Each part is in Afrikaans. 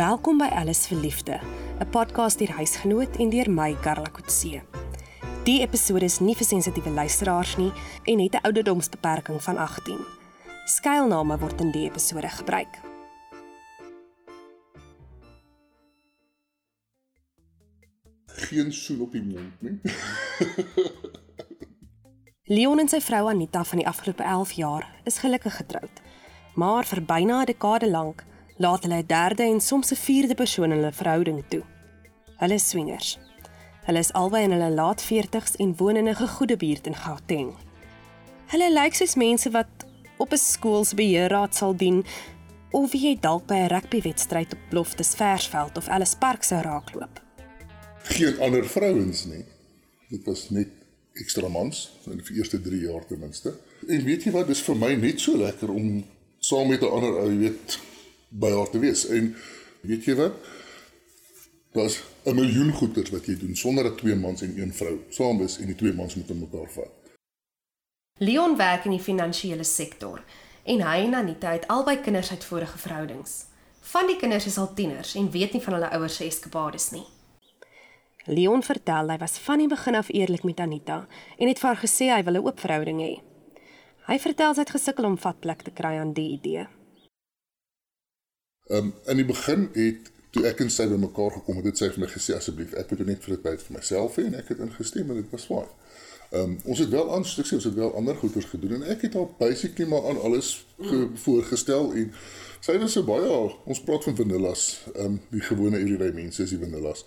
Welkom by Alles vir Liefde, 'n podcast deur huisgenoot en deur my Karla Kotse. Die episode is nie vir sensitiewe luisteraars nie en het 'n ouderdomsbeperking van 18. Skuilname word in die episode gebruik. Geen soen op die mond nie. Leon en sy vrou Anita van die afgelope 11 jaar is gelukkig getroud. Maar vir byna 'n dekade lank laat hulle 'n derde en soms 'n vierde persoon in hulle verhouding toe. Hulle is swingers. Hulle is albei in hulle laat 40's en woon in 'n gegoede buurt in Gauteng. Hulle lyk soos mense wat op 'n skoolsbeheerraad sal dien of wie jy dalk by 'n rugbywedstryd op Loftus Versveld of Ellis Park sou raakloop. Geen ander vrouens nie. Dit was net ekstra mans in die eerste 3 jaar ten minste. En weet jy wat, dis vir my net so lekker om saam met 'n ander ou, jy weet, by haar te wees. En weet jy wat? Daar's 'n miljoen goeders wat jy doen sonder dat twee mans en een vrou saam is en die twee mans moet mekaar vat. Leon werk in die finansiële sektor en hy en Anita het albei kinders uit vorige verhoudings. Van die kinders is al tieners en weet nie van hulle ouers se eskapades nie. Leon vertel hy was van die begin af eerlik met Anita en het vir haar gesê hy wil 'n oop verhouding hê. Hy vertel sy het gesukkel om vatplek te kry aan die idee. Ehm um, in die begin het toe ek en sy bymekaar gekom het, het sy vir my gesê asseblief, ek moet net vir dit tyd vir myself hê en ek het ingestem en dit was fyn. Ehm um, ons het wel aan stuksie, ons het wel ander goeders gedoen en ek het haar basically maar aan alles ge, voorgestel en sy was so baie ons praat van vanillas, ehm um, die gewone everyday mense is die vanillas.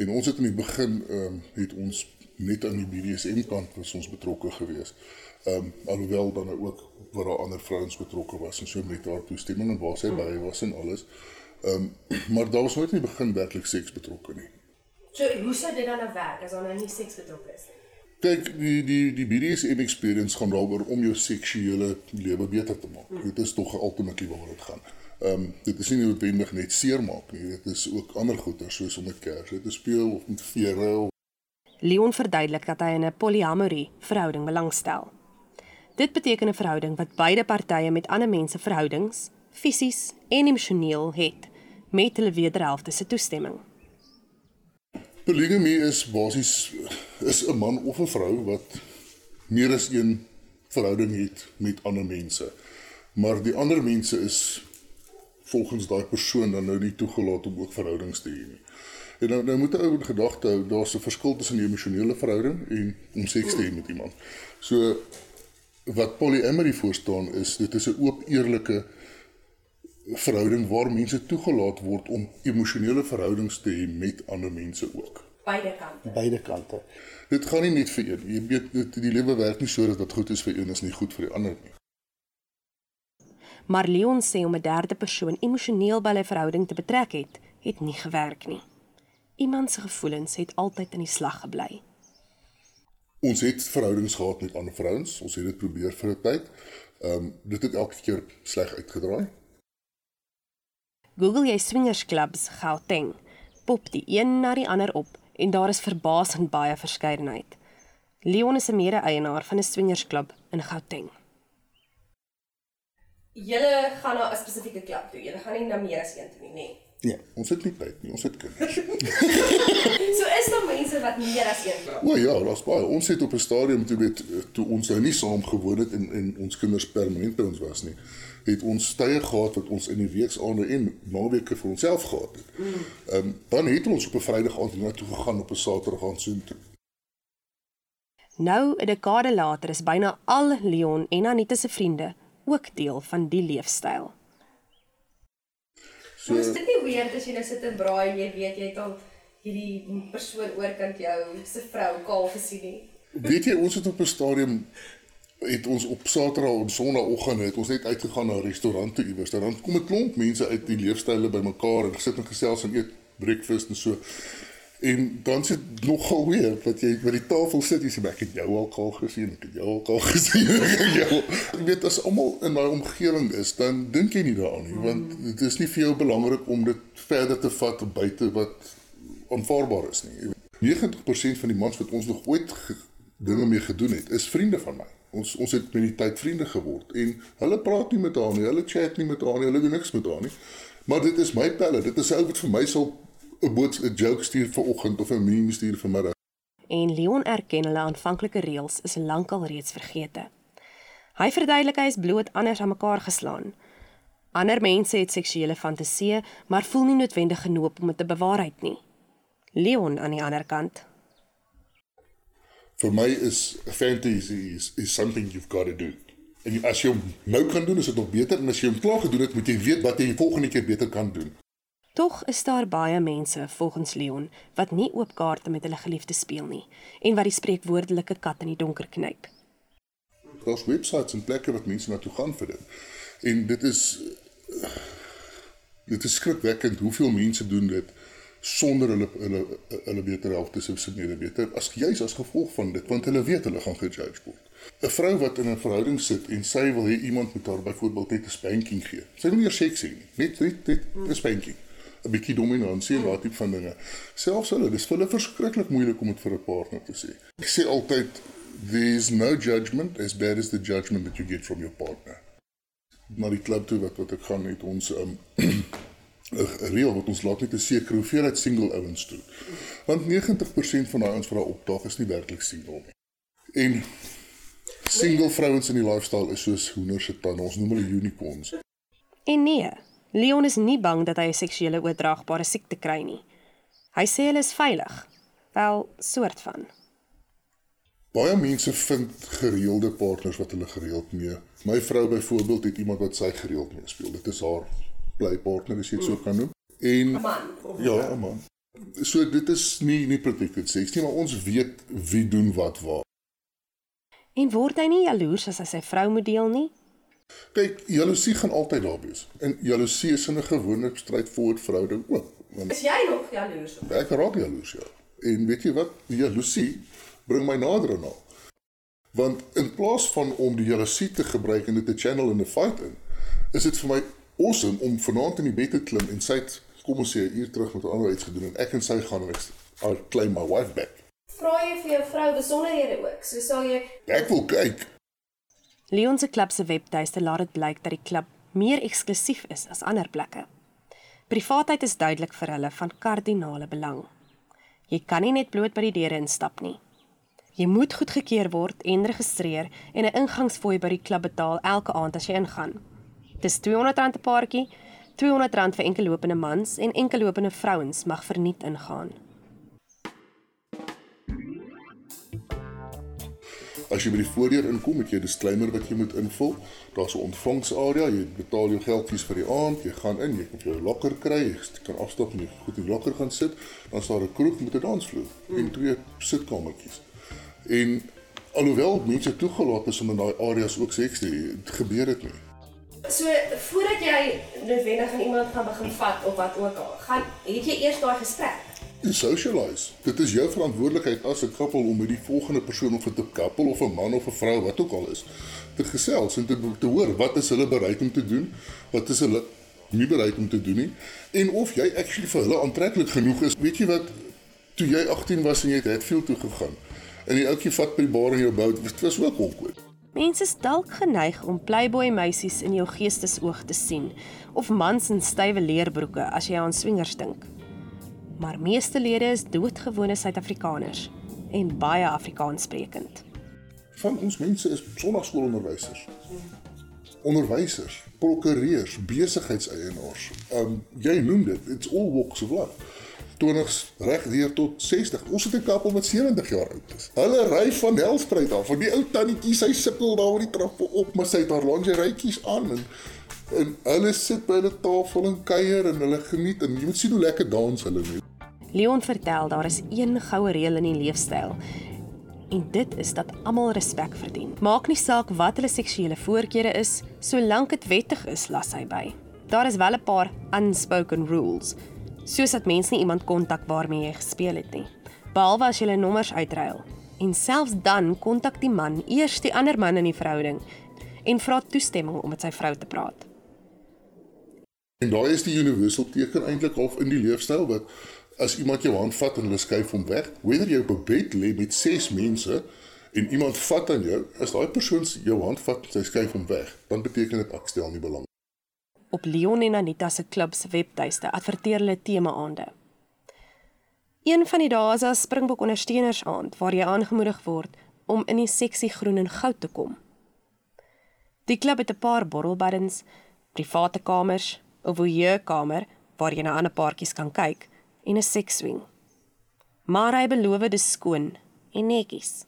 En ons het in die begin ehm um, het ons net aan die BDSM kant was ons betrokke geweest. Ehm um, alhoewel dan ook waar daar ander vrouens betrokke was en so met haar toestemming en waar sy by was en alles. Ehm um, maar daar was nooit in die begin werklik seks betrokke nie. So, hoe sou dit dan nou werk as daar nou nie seks betrokke is nie? Kyk, die die die BDSM experience gaan daaroor om jou seksuele lewe beter te maak. Hmm. Dit is tog ultimately waaroor dit gaan. Ehm um, dit is nie noodwendig net seermaak nie. Dit is ook ander goeie soos om met kersse te speel of met vere. Of... Leon verduidelik dat hy in 'n polyamorie verhouding belangstel. Dit beteken 'n verhouding wat beide partye met ander mense verhoudings, fisies en emosioneel het met hulle wederhelfte se toestemming. Polygamie is basies is 'n man of 'n vrou wat meer as een verhouding het met ander mense. Maar die ander mense is volgens daai persoon dan nou nie toegelaat om ook verhoudings te hê nie. En nou nou moet ou in gedagte hou daar's 'n verskil tussen 'n emosionele verhouding en om seks te hê met iemand. So wat polyamory voorstaan is dit is 'n oop eerlike verhouding waar mense toegelaat word om emosionele verhoudings te hê met ander mense ook. Beide kante. Beide kante. Dit gaan nie net vir een. Jy weet dit die lewe werk nie so dat wat goed is vir een is nie goed vir die ander nie. Maar Leon sê om 'n derde persoon emosioneel by 'n verhouding te betrek het, het nie gewerk nie. Iemand se gevoelens het altyd in die slag gebly. Ons het verhoudings gehad met ander vrouens. Ons het dit probeer vir 'n tyd. Ehm um, dit het elke keer sleg uitgedraai. Google jy swingers clubs Gauteng. Pop die een na die ander op en daar is verbasend baie verskeidenheid. Leon is 'n mede-eienaar van 'n swingers klub in Gauteng. Julle gaan na 'n spesifieke klub toe. Julle gaan nie na meer as een toe nie, nê? Nee. Nee, ons het nie tyd nie, ons het kinders. so is daar mense wat meer as een vra. O ja, daar's baie. Ons het op 'n stadium toe weet toe ons nou nie saam gewoon het en en ons kinders permanent by ons was nie, het ons tye gehad wat ons in die weeksaande en naweke vir onsself gehad het. Ehm mm. um, dan het ons op 'n Vrydag aand na toe gegaan op 'n Saterdag aand soheen toe. Nou 'n dekade later is byna al Leon en Anita se vriende ook deel van die leefstyl. So Is dit nie weird as jy nou sit en braai en jy weet jy het al hierdie persoon oorkant jou se vrou kaal gesien nie? Weet jy ons het op 'n stadium het ons op Saterdag en Sondagoggend het ons net uitgegaan na 'n restaurant toe iewers. Dan kom 'n klomp mense uit die leefstyle bymekaar en gesit en gesels en eet breakfast en so. En dan sit nogal weer dat jy by die tafel sit jy sê ek het jou al kaal gesien, ek het jou al kaal gesien. jou. Jy weet as almal in daai omgewing is, dan dink jy nie daaraan nie, want dit is nie vir jou belangrik om dit verder te vat buite wat aanvaarbaar is nie. 90% van die mans wat ons nog ooit dinge mee gedoen het, is vriende van my. Ons ons het met die tyd vriende geword en hulle praat nie met haar nie, hulle chat nie met haar nie, hulle doen niks met haar nie. Maar dit is my pelle. Dit is ou wat vir my sal 'n boodskap 'n joke stuur vir oggend of 'n meme stuur vir middag. En Leon erken hulle aanvanklike reëls is lankal reeds vergete. Hy verduidelik hy is bloot anders aan mekaar geslaan. Ander mense het seksuele fantasieë, maar voel nie noodwendig genoop om dit te bewaarheid nie. Leon aan die ander kant. Vir my is fantasy is, is something you've got to do. En as jy hom nou kan doen, is dit nog beter en as jy hom klaar gedoen het, moet jy weet wat jy volgende keer beter kan doen. Tog is daar baie mense, volgens Leon, wat nie oop kaarte met hulle geliefdes speel nie en wat die spreekwoordelike kat in die donker knyp. Daar's websites en plekke wat mense na toe gaan vir dit. En dit is dit is skrikwekkend hoeveel mense doen dit sonder hulle hulle hulle beter helfte se subsidie beter as juis as gevolg van dit want hulle weet hulle gaan gejudge word. 'n Vrou wat in 'n verhouding sit en sy wil hê iemand moet haar byvoorbeeld net 'n spanking gee. Sy wil nie eers seks hê nie, net net net 'n spanking. 'n bietjie dominansie en daardie tipe van dinge. Selfs hulle, dis vir hulle verskriklik moeilik om dit vir 'n partner te sê. Ek sê altyd there's no judgment as bad as the judgment that you get from your partner. Maar die klub toe wat wat ek gaan het ons um 'n reël wat ons laat net 'n sekere hoeveelheid single ouens toe. Want 90% van daai ouens wat daar opdaag is nie werklik single nie. En single vrouens in die lifestyle is soos hoenders se tande. Ons noem hulle unicorns. En nee, Leon is nie bang dat hy 'n seksuele oordraagbare siekte kry nie. Hy sê hulle is veilig. Wel, soort van. Baie mense vind gereelde partners wat hulle gereeld mee. My vrou byvoorbeeld het iemand wat sy gereeld mee speel. Dit is haar bly partner as jy dit so kan noem. En 'n man. Ja, 'n man. So dit is nie nie protected sex nie, maar ons weet wie doen wat waar. En word hy nie jaloers as hy sy vrou moet deel nie? Kyk, jaloesie gaan altyd daar wees. En jaloesie is 'n gewone strydvoort verhouding ook. Want is jy nog jaloers? Ek raak jaloers ja. En weet jy wat? Die jaloesie bring my nader aan haar. Want in plaas van om die jaloesie te gebruik en dit te channel in 'n fight in, is dit vir my awesome om vanaand in die bed te klim en sy het kom ons sê 'n uur terug met 'n ander iets gedoen en ek en sy gaan en ek I'll claim my wife back. Vra jy vir jou vrou besonderhede ook? So sal jy Ek wil kyk. Leon se klub se webtuiste laat dit blyk dat die klub meer eksklusief is as ander plekke. Privaatheid is duidelik vir hulle van kardinale belang. Jy kan nie net bloot by die deure instap nie. Jy moet goedgekeur word en registreer en 'n ingangsfooi by die klub betaal elke aand as jy ingaan. Dis R200 'n paartjie, R200 vir enkellopende mans en enkellopende vrouens mag verniet ingaan. As jy by die voordeur inkom, het jy 'n disclaimer wat jy moet invul. Daar's 'n ontvangsarea, jy betaal jou geldjies vir die aand, jy gaan in, jy kan jou lokker kry, jy kan afstap en jy goed in die lokker gaan sit. Dan staan 'n kroeg met 'n dansvloer en twee sitkamertjies. En alhoewel mense toegelaat is om in daai areas ook seks te hê, gebeur dit nie. So voordat jy noodwendig aan iemand gaan begin vat of wat ook al, gaan het jy eers daai gesprek. Jy socialize. Dit is jou verantwoordelikheid as 'n koppel om met die volgende persoon of 'n koppel of 'n man of 'n vrou wat ook al is te gesels en te te hoor wat is hulle bereid om te doen, wat is hulle nie bereid om te doen nie en of jy actually vir hulle aantreklik genoeg is. Weet jy wat toe jy 18 was en jy het Hatfield toe gegaan en die ouetjie vat by die bar in jou bout, dit was ook awkward. Mense is dalk geneig om playboy meisies in jou geestesoog te sien of mans in stywe leerbroeke as jy aan swingers dink. Maar meeste lede is doodgewone Suid-Afrikaners en baie Afrikaanssprekend. Van ons mense is sonnaskoolonderwysers. Onderwysers, prokureurs, besigheidseienaars. Um jy noem dit, it's all walks of life. 20s reg deur tot 60. Ons het 'n kappel wat 70 jaar oud is. Hulle ry van Helspruit af. Van die ou tannetjie, sy sukkel daar oor die trappe op, maar sy het haar lingerieetjies aan en en hulle sit by hulle tafel en kuier en hulle geniet en jy moet sien hoe lekker dans hulle nie. Leon vertel daar is een goue reël in die leefstyl. En dit is dat almal respek verdien. Maak nie saak wat hulle seksuele voorkeure is, solank dit wettig is, las hy by. Daar is wel 'n paar unspoken rules, soos dat mens nie iemand kontak waarmee jy gespeel het nie, behalwe as jy hulle nommers uitruil. En selfs dan kontak die man eers die ander man in die verhouding en vra toestemming om met sy vrou te praat. En daai is die universal teken eintlik half in die leefstyl wat as iemand jou hand vat en hulle skuif hom weg, whether jy op 'n bed lê met 6 mense en iemand vat aan jou, as daai persoon jou hand vat en sy skuif hom weg, dan beteken dit ek stel nie belang. Op Leon en Anita se klub se webtuiste adverteer hulle tema-aande. Een van die dae is 'n Springbok ondersteunersaand waar jy aangemoedig word om in die seksie groen en goud te kom. Die klub het 'n paar borrelbaddens, private kamers, 'n voyeurkamer waar jy na ander paartjies kan kyk en 'n seksswing. Maar hy beloof dit skoon en netjies.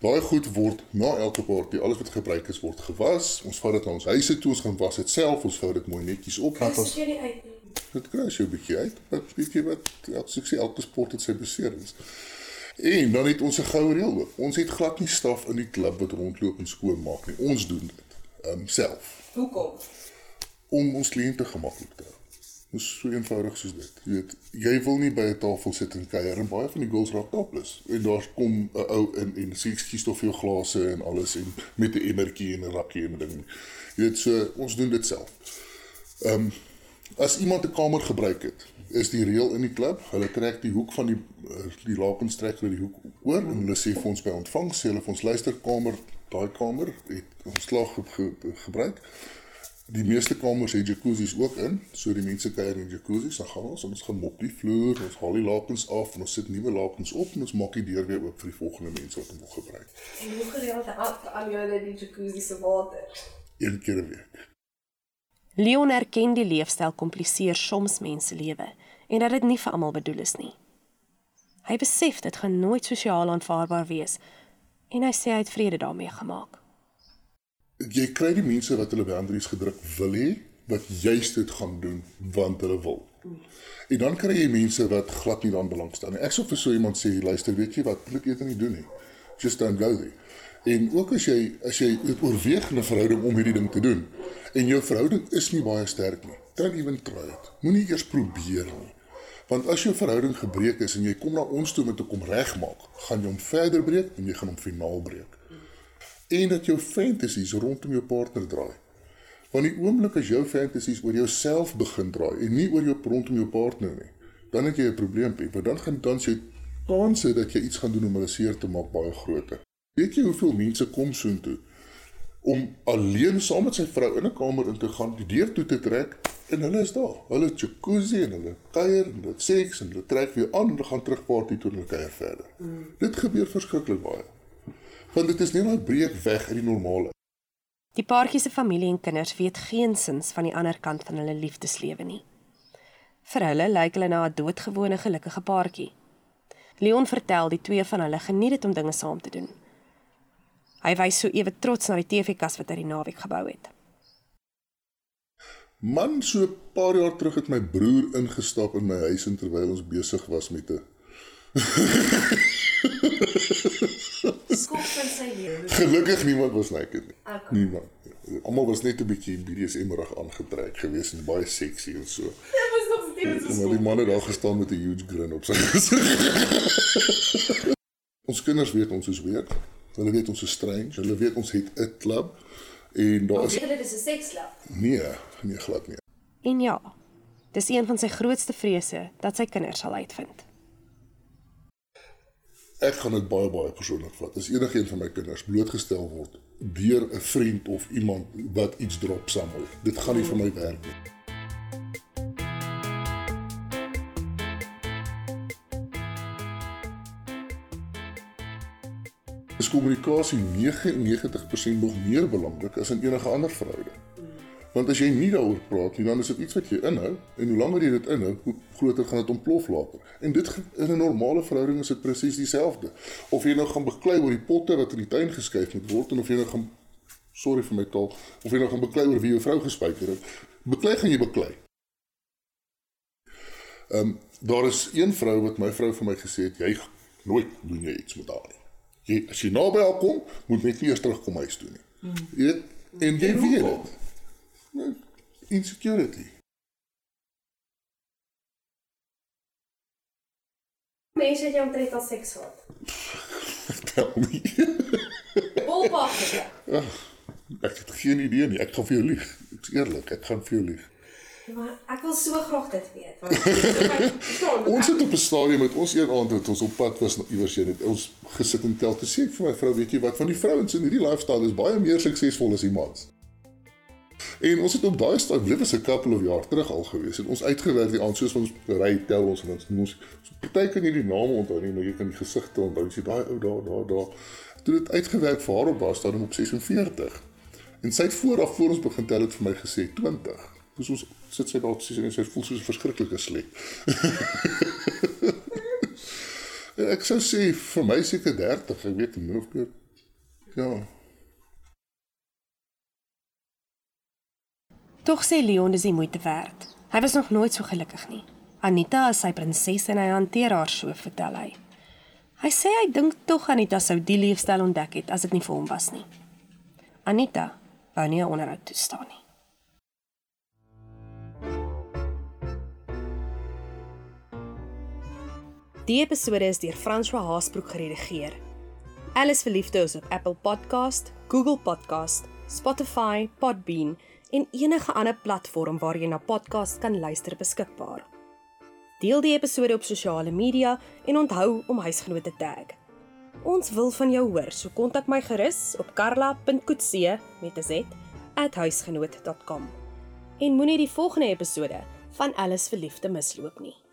Daai goed word na elke party, alles wat gebruik is word gewas. Ons vat dit na ons huise toe, ons gaan was dit self, ons vou dit mooi netjies op. Dis jy nie uit nie. Dit kry jy 'n bietjie uit, maar bietjie wat elke sukses elke sport het sy beserings. En dan het ons 'n goue reël ook. Ons het glad nie staf in die klub wat rondloop en skoonmaak nie. Ons doen dit um, self Hoekom? om ons kliënte gemaklik te hou. Dis so eenvoudig soos dit. Jy weet, jy wil nie by 'n tafel sit en kuier en baie van die girls raak topless. En daar kom 'n ou in en sê ekskuus tog vir jou glase en alles en met 'n emmertjie en 'n rakkie en ding. Jy weet, so ons doen dit self. Ehm um, as iemand 'n kamer gebruik het, is die reël in die klub, hulle trek die hoek van die eh, die lakens trek hulle die hoek oor en hulle sê vir ons by ontvang sê hulle vir ons luisterkamer, daai kamer het ons slag ge, ge, gebruik. Die meeste kamers het jacuzzis ook in, so die mense kuier in jacuzzis, dan gaan ons en ons gaan mop die vloer, ons haal die lakens af en ons sit nuwe lakens op en ons maak die deur weer oop vir die volgende mense wat hom wil gebruik. En hoe gereeld aan julle die jacuzzi se water? Een keer 'n week. Leon erken die leefstyl kompliseer soms mense lewe en dat dit nie vir almal bedoel is nie. Hy besef dit gaan nooit sosiaal aanvaarbaar wees en hy sê hy het vrede daarmee gemaak. Jy kry die mense wat hulle boundaries gedruk wil hê wat juist dit gaan doen want hulle wil. En dan kry jy mense wat glad nie daaraan belangstel nie. Ek sou vir so iemand sê, luister, weet jy wat, moet eerder nie doen nie. Just don't go there. En ook as jy as jy oorweeg 'n verhouding om hierdie ding te doen en jou verhouding is nie baie sterk nie, don't even try it. Moenie eers probeer nie. Want as jou verhouding gebreek is en jy kom na ons toe om dit te kom regmaak, gaan jy hom verder breek en jy gaan hom finaal breek en dat jou fantasies rondom jou partner draai. Want die oomblik as jou fantasies oor jouself begin draai en nie oor jou rondom jou partner nie, dan het jy 'n probleempie, want dan gaan dan sy kanse dat jy iets gaan doen om hulle seer te maak baie groter. Weet jy hoeveel mense kom soontoe om alleen saam met sy vrou in 'n kamer in te gaan, die deur toe te trek en hulle is daar. Hulle jacuzzi en hulle kuier en hulle seks en hulle trek weer aan en hulle gaan terug party toe en hulle kuier verder. Mm. Dit gebeur verskriklik baie. Want dit is net 'n breek weg uit die normale. Die paartjie se familie en kinders weet geensins van die ander kant van hulle liefdeslewe nie. Vir hulle lyk hulle na 'n doodgewone gelukkige paartjie. Leon vertel die twee van hulle geniet dit om dinge saam te doen. Hy wys so ewe trots na die TV-kas wat hy die naweek gebou het. Man, so 'n paar jaar terug het my broer ingestap in my huis en terwyl ons besig was met 'n Skop van sy lewe. Gelukkig niemand was naked nie. Okay. Niemand. Almal was net 'n bietjie BDSM-rig aangetrek geweest en baie seksie en so. Dit was nog steeds so. Maar die man het daar gestaan met 'n huge grin op sy gesig. ons kinders weet ons is weird. Hulle weet ons is strange. Hulle weet ons het 'n klub en daar is hulle dis 'n sekslab. nee, nee glad nie. En ja, dis een van sy grootste vrese dat sy kinders sal uitvind. Ek gaan dit baie baie persoonlik vat. As enige een van my kinders blootgestel word deur 'n vriend of iemand wat iets drop somewhere, dit gaan nie vir my werk nie. Is kommunikasie 99% nog meer belangrik as in enige ander verhouding. Want as jy nie daaroor praat nie, dan is dit iets wat jy inhou en hoe langer jy dit inhou, hoe groter gaan dit ontplof later. En dit in 'n normale verhouding is dit presies dieselfde. Of jy nou gaan beklei oor die potte wat in die tuin geskuif moet word en of jy nou gaan sorry vir my taal, of jy nou gaan beklei oor wie jou vrou gespyker het. Beklei gaan jy beklei. Ehm um, daar is een vrou wat my vrou vir my gesê het, jy nooit doen jy iets met haar nie. Jy as jy naby haar kom, moet net nie eers terugkom huis toe nie. Jy weet, en jy weet dit. Nou, Insecurity. Het jou omtrent al seks. Tel nie. Bolpak. Ek het geen idee nie. Ek gaan vir jou lieg. Ek's eerlik, ek gaan vir jou lieg. Maar ek wil so graag dit weet want Ons het op 'n stadium met ons een aand het ons op pad was iewers heen het ons gesit en tel te sê vir my vrou weet jy wat van die vrouens in hierdie lifestyle is baie meer suksesvol as die mans. En ons het op daai stadium dit was 'n couple of jaar terug al gewees en ons uitgewerk die aand soos ons ry tel ons en ons ons so, party kan jy die name onthou nie maar jy kan die gesigte onthou sê daai ou daar daar daar. Toe dit uitgewerk vir haar op daai stadium op 46 en sy het vooraf voor ons begin tel het vir my gesê 20 dis ons sit sy daar sies en sy voel soos 'n verskriklike slet ek sou sê vir my seker 30 ek weet nie of meer. Ja Tog sê Leon dis die moeite werd. Hy was nog nooit so gelukkig nie. Anita is sy prinses en hy hanteer haar so, vertel hy. Hy sê hy dink tog Anita sou die leefstyl ontdek het as dit nie vir hom was nie. Anita wou nie 'n onderhoud toestaan nie. Die episode is deur François Haasbroek geredigeer. Alles vir liefde is op Apple Podcast, Google Podcast, Spotify, Podbean en enige ander platform waar jy na podcast kan luister beskikbaar. Deel die episode op sosiale media en onthou om huisgenote te tag. Ons wil van jou hoor, so kontak my gerus op karla.coetzee met 'n z @huisgenoot.com. En moenie die volgende episode van Alles vir Liefde misloop nie.